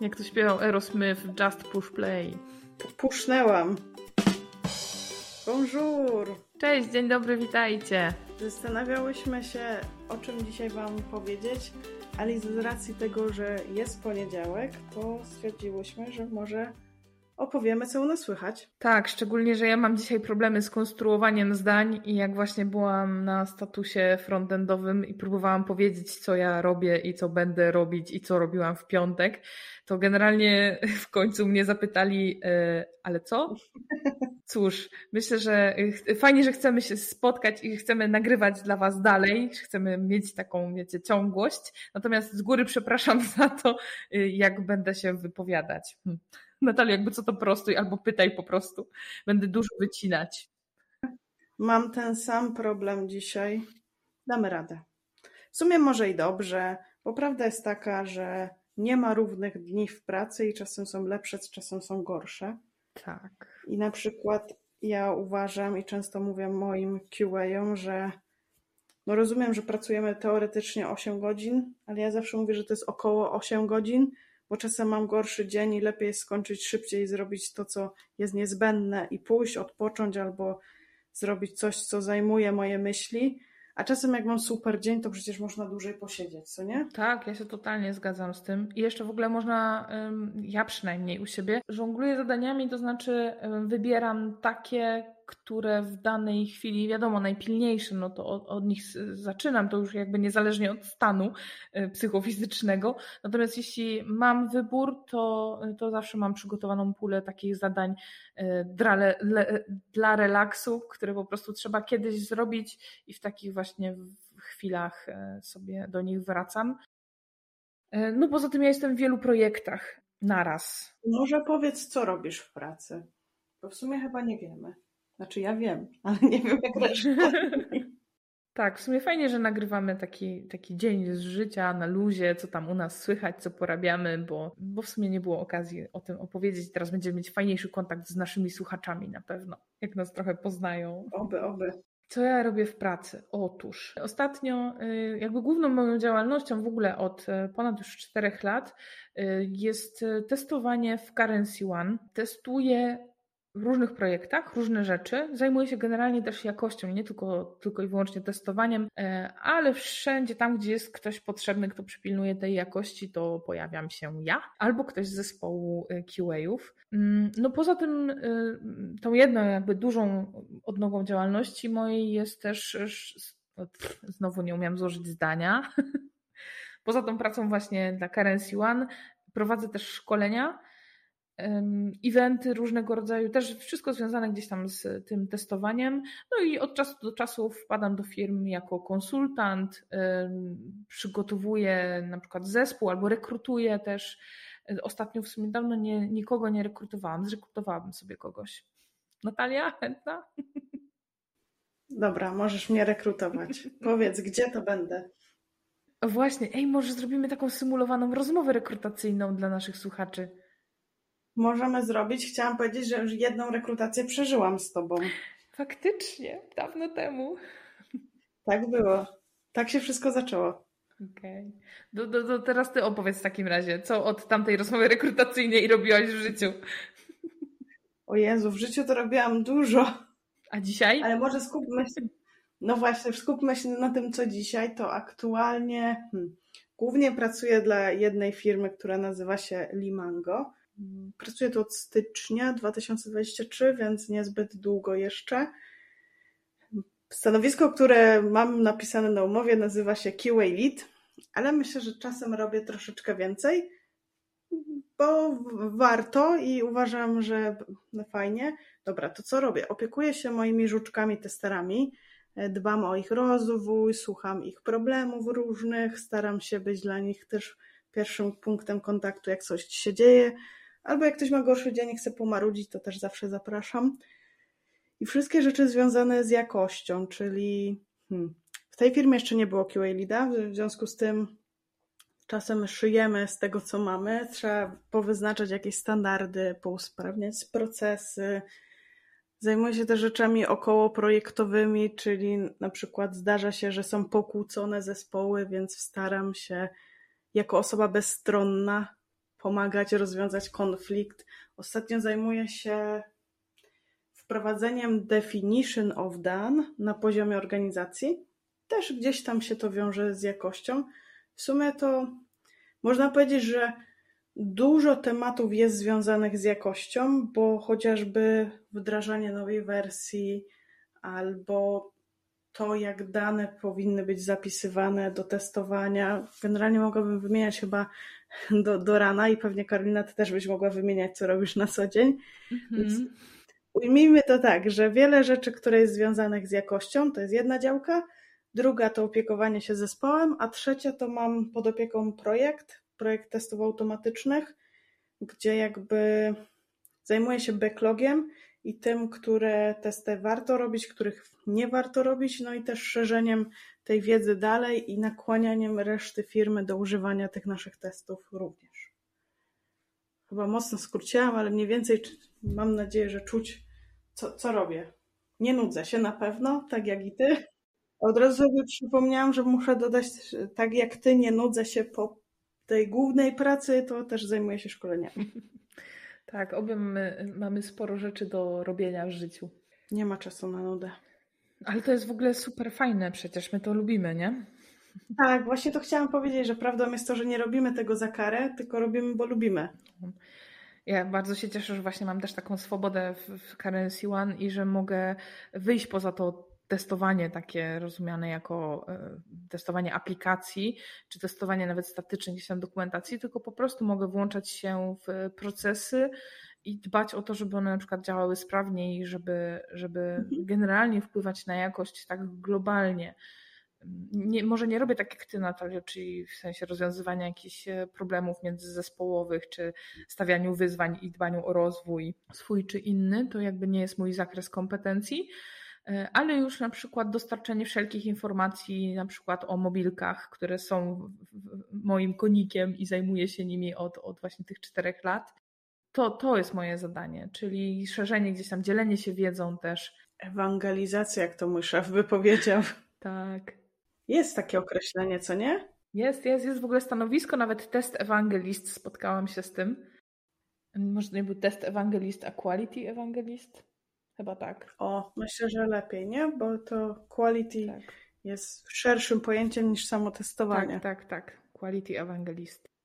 Jak to śpiewał Aerosmith, Just Push Play. Pusznęłam. Bonjour. Cześć, dzień dobry, witajcie. Zastanawiałyśmy się, o czym dzisiaj Wam powiedzieć, ale z racji tego, że jest poniedziałek, to stwierdziłyśmy, że może opowiemy, co u nas słychać. Tak, szczególnie, że ja mam dzisiaj problemy z konstruowaniem zdań i jak właśnie byłam na statusie frontendowym i próbowałam powiedzieć, co ja robię i co będę robić i co robiłam w piątek, to generalnie w końcu mnie zapytali, e, ale co? Cóż, myślę, że fajnie, że chcemy się spotkać i chcemy nagrywać dla Was dalej, chcemy mieć taką, wiecie, ciągłość. Natomiast z góry przepraszam za to, e, jak będę się wypowiadać. Natalia, jakby co to prostuj albo pytaj po prostu. Będę dużo wycinać. Mam ten sam problem dzisiaj. Damy radę. W sumie może i dobrze, bo prawda jest taka, że nie ma równych dni w pracy i czasem są lepsze, czasem są gorsze. Tak. I na przykład ja uważam i często mówię moim QA-om, że no rozumiem, że pracujemy teoretycznie 8 godzin, ale ja zawsze mówię, że to jest około 8 godzin, bo czasem mam gorszy dzień i lepiej jest skończyć szybciej zrobić to, co jest niezbędne i pójść, odpocząć albo zrobić coś, co zajmuje moje myśli. A czasem jak mam super dzień, to przecież można dłużej posiedzieć, co nie? Tak, ja się totalnie zgadzam z tym. I jeszcze w ogóle można, ja przynajmniej u siebie, żongluję zadaniami, to znaczy wybieram takie, które w danej chwili, wiadomo, najpilniejsze, no to od, od, nich zaczynam, to już jakby niezależnie od stanu e, psychofizycznego. Natomiast jeśli mam wybór, to, to zawsze mam przygotowaną pulę takich zadań e, dla, le, dla relaksu, które po prostu trzeba kiedyś zrobić i w takich właśnie chwilach e, sobie do nich wracam. No poza tym ja jestem w wielu projektach naraz. Może powiedz, co robisz w pracy? Bo w sumie chyba nie wiemy. Znaczy ja wiem, ale nie wiem jak reszta. Tak, w sumie fajnie, że nagrywamy taki, taki dzień z życia na luzie, co tam u nas słychać, co porabiamy, bo, bo w sumie nie było okazji o tym opowiedzieć. Teraz będziemy mieć fajniejszy kontakt z naszymi słuchaczami na pewno, jak nas trochę poznają. Oby, oby. Co ja robię w pracy? Otóż ostatnio, y, jakby główną moją działalnością w ogóle od y, ponad już czterech lat y, jest testowanie w Currency One. Testuję w różnych projektach różne rzeczy. Zajmuję się generalnie też jakością, nie tylko, tylko i wyłącznie testowaniem, e, ale wszędzie tam, gdzie jest ktoś potrzebny, kto przypilnuje tej jakości, to pojawiam się ja albo ktoś z zespołu e, QA-ów. Mm, no poza tym, e, tą jedną jakby dużą odnogą działalności mojej jest też, znowu nie umiem złożyć zdania, poza tą pracą właśnie dla Currency One prowadzę też szkolenia, eventy różnego rodzaju, też wszystko związane gdzieś tam z tym testowaniem. No i od czasu do czasu wpadam do firm jako konsultant, przygotowuję na przykład zespół albo rekrutuję też. Ostatnio w sumie dawno nie, nikogo nie rekrutowałam, zrekrutowałabym sobie kogoś. Natalia, chętna? Dobra, możesz mnie rekrutować. Powiedz, gdzie to będę? Właśnie, ej, może zrobimy taką symulowaną rozmowę rekrutacyjną dla naszych słuchaczy możemy zrobić. Chciałam powiedzieć, że już jedną rekrutację przeżyłam z tobą. Faktycznie, dawno temu. Tak było. Tak się wszystko zaczęło. Okej. Okay. teraz ty opowiedz w takim razie, co od tamtej rozmowy rekrutacyjnej robiłaś w życiu? O Jezu, w życiu to robiłam dużo. A dzisiaj? Ale może skupmy się, no właśnie, skupmy się na tym, co dzisiaj. To aktualnie hmm, głównie pracuję dla jednej firmy, która nazywa się Limango. Pracuję tu od stycznia 2023, więc niezbyt długo jeszcze. Stanowisko, które mam napisane na umowie, nazywa się QA Lead, ale myślę, że czasem robię troszeczkę więcej, bo warto i uważam, że no fajnie. Dobra, to co robię? Opiekuję się moimi żuczkami testerami, dbam o ich rozwój, słucham ich problemów różnych, staram się być dla nich też pierwszym punktem kontaktu, jak coś się dzieje Albo jak ktoś ma gorszy dzień i chce pomarudzić, to też zawsze zapraszam. I wszystkie rzeczy związane z jakością, czyli hmm, w tej firmie jeszcze nie było QA Leada, w związku z tym czasem szyjemy z tego, co mamy. Trzeba powyznaczać jakieś standardy, pousprawniać procesy. Zajmuję się też rzeczami około projektowymi, czyli na przykład zdarza się, że są pokłócone zespoły, więc staram się jako osoba bezstronna pomagać rozwiązać konflikt. Ostatnio zajmuję się wprowadzeniem definition of done na poziomie organizacji. Też gdzieś tam się to wiąże z jakością. W sumie to można powiedzieć, że dużo tematów jest związanych z jakością, bo chociażby wdrażanie nowej wersji albo to, jak dane powinny być zapisywane do testowania. Generalnie mogłabym wymieniać chyba do, do rana i pewnie Karolina, ty też byś mogła wymieniać, co robisz na co dzień. Więc mhm. ujmijmy to tak, że wiele rzeczy, które jest związanych z jakością, to jest jedna działka, druga to opiekowanie się zespołem, a trzecia to mam pod opieką projekt, projekt testów automatycznych, gdzie jakby zajmuję się backlogiem i tym, które testy warto robić, których nie warto robić, no i też szerzeniem tej wiedzy dalej i nakłanianiem reszty firmy do używania tych naszych testów również. Chyba mocno skróciłam, ale mniej więcej mam nadzieję, że czuć, co, co robię. Nie nudzę się na pewno, tak jak i ty. Od razu sobie przypomniałam, że muszę dodać, tak jak ty nie nudzę się po tej głównej pracy, to też zajmuję się szkoleniami. Tak, obie my mamy sporo rzeczy do robienia w życiu. Nie ma czasu na nudę. Ale to jest w ogóle super fajne, przecież my to lubimy, nie? Tak, właśnie to chciałam powiedzieć, że prawdą jest to, że nie robimy tego za karę, tylko robimy, bo lubimy. Ja bardzo się cieszę, że właśnie mam też taką swobodę w Currency One i że mogę wyjść poza to testowanie takie rozumiane jako e, testowanie aplikacji, czy testowanie nawet statyczne gdzieś tam dokumentacji, tylko po prostu mogę włączać się w procesy i dbać o to, żeby one na przykład działały sprawniej, żeby, żeby mhm. generalnie wpływać na jakość tak globalnie. Nie, może nie robię tak jak ty, Natalio, czyli w sensie rozwiązywania jakichś e, problemów międzyzespołowych, czy stawianiu wyzwań i dbaniu o rozwój swój czy inny. To jakby nie jest mój zakres kompetencji, ale już na przykład dostarczenie wszelkich informacji, na przykład o mobilkach, które są moim konikiem i zajmuję się nimi od, od właśnie tych czterech lat to, to jest moje zadanie, czyli szerzenie gdzieś tam, dzielenie się wiedzą też. Ewangelizacja, jak to mój szef by powiedział. Tak. Jest takie określenie, co nie? Jest, jest, jest w ogóle stanowisko, nawet test ewangelist, spotkałam się z tym. Może nie był test ewangelist, a quality ewangelist? Chyba tak. O, myślę, że lepiej, nie? Bo to quality tak. jest szerszym pojęciem niż samo testowanie. Tak, tak, tak. Quality evangelist.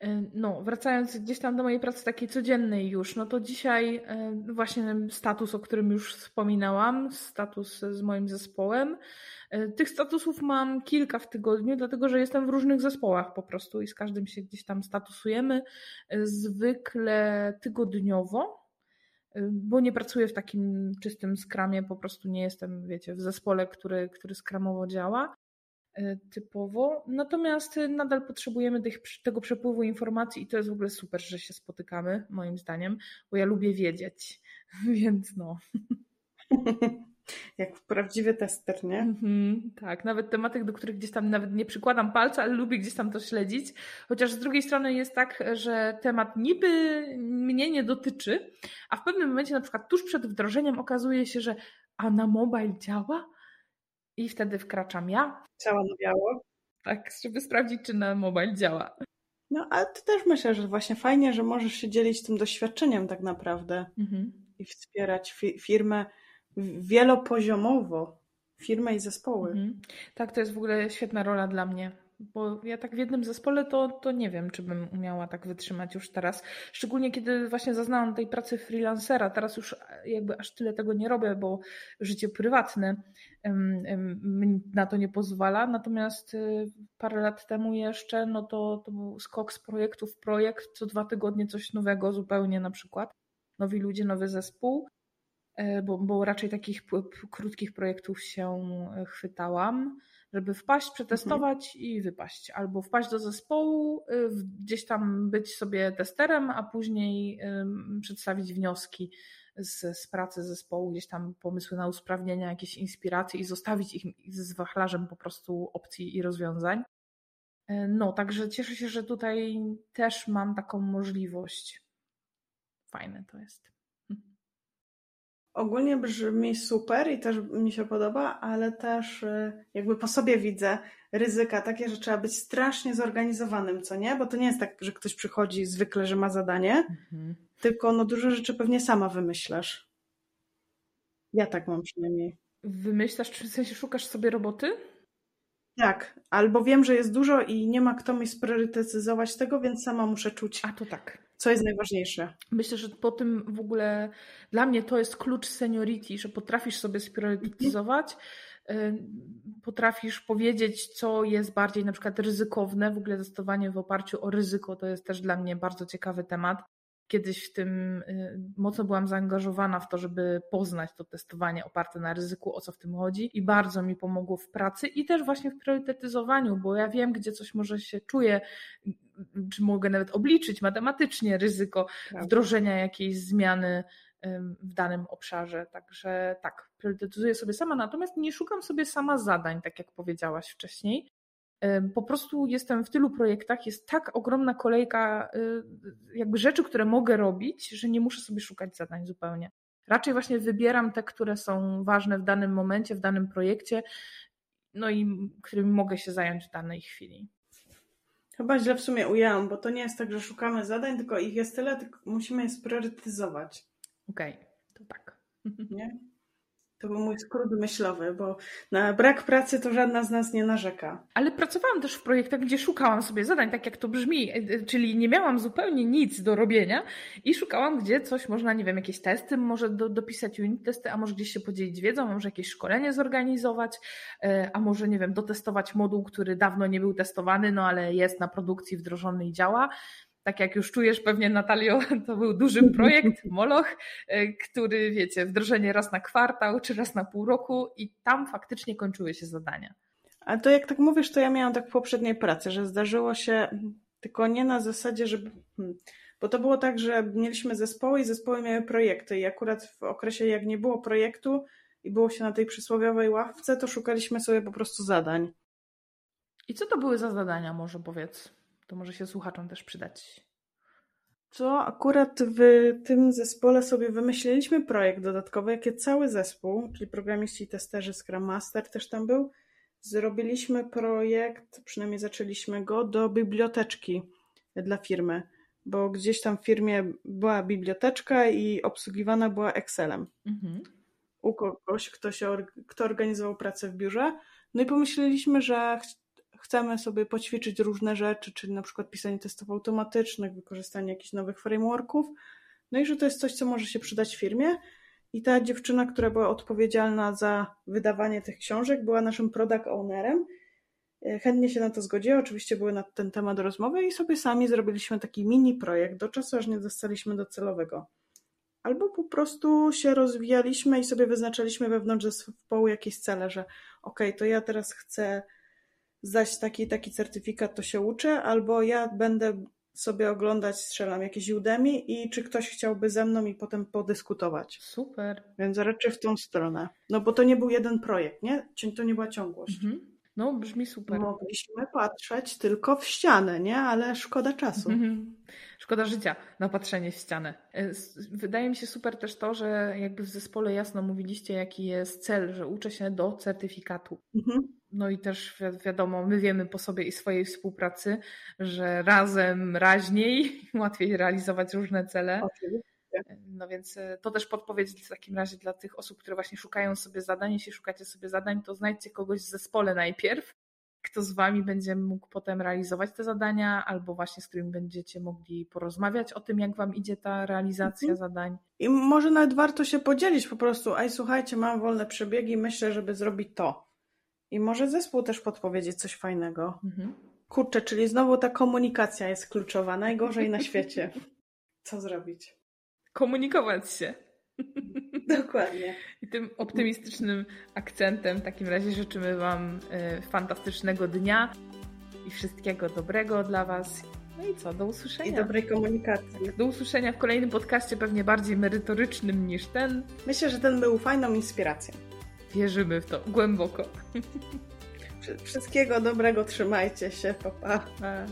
E, no, wracając gdzieś tam do mojej pracy takiej codziennej już, no to dzisiaj e, właśnie status, o którym już wspominałam, status z moim zespołem. E, tych statusów mam kilka w tygodniu, dlatego że jestem w różnych zespołach po prostu i z każdym się gdzieś tam statusujemy. Zwykle tygodniowo, bo nie pracuję w takim czystym skramie, po prostu nie jestem, wiecie, w zespole, który, który skramowo działa. E, typowo. Natomiast nadal potrzebujemy tych, tego przepływu informacji i to jest w ogóle super, że się spotykamy, moim zdaniem, bo ja lubię wiedzieć, więc no. Jak prawdziwy tester, nie? Mhm, tak, nawet tematy, do których gdzieś tam nawet nie przykładam palca, ale lubię gdzieś tam to śledzić. Chociaż z drugiej strony jest tak, że temat niby mnie nie dotyczy, a w pewnym momencie, na przykład tuż przed wdrożeniem, okazuje się, że a na mobile działa? I wtedy wkraczam ja. Cała na biało. Tak, żeby sprawdzić, czy na mobile działa. No, ale to też myślę, że właśnie fajnie, że możesz się dzielić tym doświadczeniem tak naprawdę mhm. i wspierać fi firmę wielopoziomowo, firmę i zespoły. Mhm. Tak, to jest w ogóle świetna rola dla mnie bo ja tak w jednym zespole to, to nie wiem, czy bym umiała tak wytrzymać już teraz. Szczególnie kiedy właśnie zaznałam tej pracy freelancera. Teraz już jakby aż tyle tego nie robię, bo życie prywatne na to nie pozwala. Natomiast y, parę lat temu jeszcze, no to, to był skok z projektu w projekt, co dwa tygodnie coś nowego zupełnie na przykład. Nowi ludzie, nowy zespół. E, bo, bo raczej takich krótkich projektów się e, chwytałam żeby wpaść, przetestować mhm. i wypaść. Albo wpaść do zespołu, y, gdzieś tam być sobie testerem, a później przedstawić wnioski z, z pracy zespołu, gdzieś tam pomysły na usprawnienia, jakieś inspiracje i zostawić ich z wachlarzem po prostu opcji i rozwiązań. No, także cieszę się, że tutaj też mam taką możliwość. Fajne to jest. Ogólnie brzmi super i też mi się podoba, ale też y, jakby po sobie widzę ryzyka takie, że trzeba być strasznie zorganizowanym, co nie? Bo to nie jest tak, że ktoś przychodzi zwykle, że ma zadanie, mhm. tylko no dużo rzeczy pewnie sama wymyślasz. Ja tak mam przynajmniej. Wymyślasz, czy w sensie szukasz sobie roboty? Tak, albo wiem, że jest dużo i nie ma kto mi spriorytetyzować tego, więc sama muszę czuć. A to tak. Co jest najważniejsze? Myślę, że po tym w ogóle dla mnie to jest klucz seniority, że potrafisz sobie spriorytetyzować, y, potrafisz powiedzieć, co jest bardziej na przykład ryzykowne. W ogóle testowanie w oparciu o ryzyko to jest też dla mnie bardzo ciekawy temat kiedyś w tym y, mocno byłam zaangażowana w to, żeby poznać to testowanie oparte na ryzyku, o co w tym chodzi i bardzo mi pomogło w pracy i też właśnie w priorytetyzowaniu, bo ja wiem, gdzie coś może się czuję, czy mogę nawet obliczyć matematycznie ryzyko wdrożenia jakiejś zmiany w danym obszarze. Także tak, priorytetyzuję sobie sama, natomiast nie szukam sobie sama zadań, tak jak powiedziałaś wcześniej. Po prostu jestem w tylu projektach, jest tak ogromna kolejka y, jakby rzeczy, które mogę robić, że nie muszę sobie szukać zadań zupełnie. Raczej właśnie wybieram te, które są ważne w danym momencie, w danym projekcie, no i którymi mogę się zająć w danej chwili. Chyba źle w sumie ujęłam, bo to nie jest tak, że szukamy zadań, tylko ich jest tyle, tylko musimy je spriorytetyzować. Okej, okay, to tak. Nie? To był mój skrót myślowy, bo na brak pracy to żadna z nas nie narzeka. Ale pracowałam też w projektach, gdzie szukałam sobie zadań, tak jak to brzmi, e, czyli nie miałam zupełnie nic do robienia i szukałam, gdzie coś można, nie wiem, jakieś testy, może do, dopisać unit testy, a może gdzieś się podzielić wiedzą, a może jakieś szkolenie zorganizować, e, a może, nie wiem, dotestować moduł, który dawno nie był testowany, no ale jest na produkcji wdrożony i działa tak jak już czujesz pewnie Natalio, to był duży projekt, Moloch, e, który wiecie, wdrożenie raz na kwartał czy raz na pół roku i tam faktycznie kończyły się zadania. A to jak tak mówisz, to ja miałam tak w poprzedniej pracy, że zdarzyło się tylko nie na zasadzie, że hmm, bo to było tak, że mieliśmy zespoły i zespoły miały projekty i akurat w okresie jak nie było projektu i było się na tej przysłowiowej ławce, to szukaliśmy sobie po prostu zadań. I co to były za zadania, może powiedz? To może się słuchaczom też przydać. Co akurat w tym zespole sobie wymyśliliśmy projekt dodatkowy, jakie cały zespół, czyli programiści, testerzy, Scrum Master też tam był, zrobiliśmy projekt, przynajmniej zaczęliśmy go, do biblioteczki dla firmy, bo gdzieś tam w firmie była biblioteczka i obsługiwana była Excelem. Mhm. U kogoś, kto, się, kto organizował pracę w biurze. No i pomyśleliśmy, że chcemy sobie poćwiczyć różne rzeczy, czyli na przykład pisanie testów automatycznych, wykorzystanie jakichś nowych frameworków, no i że to jest coś, co może się przydać firmie. I ta dziewczyna, która była odpowiedzialna za wydawanie tych książek, była naszym product ownerem. E, chętnie się na to zgodziła, oczywiście były na ten temat rozmowy i sobie sami zrobiliśmy taki mini projekt do czasu, aż nie dostaliśmy docelowego. Albo po prostu się rozwijaliśmy i sobie wyznaczaliśmy wewnątrz zespołu jakieś cele, że ok, to ja teraz chcę zdać taki taki certyfikat, to się uczę, albo ja będę sobie oglądać, strzelam jakieś Udemy i czy ktoś chciałby ze mną i potem podyskutować. Super. Więc raczej w tą stronę. No bo to nie był jeden projekt, nie? To nie była ciągłość. Mhm. No, brzmi super. Mogliśmy patrzeć tylko w ścianę, nie? Ale szkoda czasu. Mhm. Szkoda życia na patrzenie w ścianę. E, wydaje mi się super też to, że jakby w zespole jasno mówiliście, jaki jest cel, że uczę się do certyfikatu. Mhm. No i też wiadomo, my wiemy po sobie i swojej współpracy, że razem raźniej, łatwiej realizować różne cele. No więc e, to też podpowiedź w takim razie dla tych osób, które właśnie szukają sobie zadań. Jeśli szukacie sobie zadań, to znajdźcie kogoś w zespole najpierw, kto z wami będzie mógł potem realizować te zadania, albo właśnie z którym będziecie mogli porozmawiać o tym, jak wam idzie ta realizacja mhm. zadań. I może nawet warto się podzielić po prostu, aj słuchajcie, mam wolne przebiegi, myślę, żeby zrobić to. I może zespół też podpowiedzieć coś fajnego. Mhm. Kurczę, czyli znowu ta komunikacja jest kluczowa, najgorzej na świecie. Co zrobić? Komunikować się. Dokładnie. I tym optymistycznym akcentem w takim razie życzymy Wam e, fantastycznego dnia i wszystkiego dobrego dla Was. No i co, do usłyszenia. I dobrej komunikacji. Do usłyszenia w kolejnym podcaście, pewnie bardziej merytorycznym niż ten. Myślę, że ten był fajną inspiracją. Wierzymy w to głęboko. Wszystkiego dobrego, trzymajcie się, papa. Pa.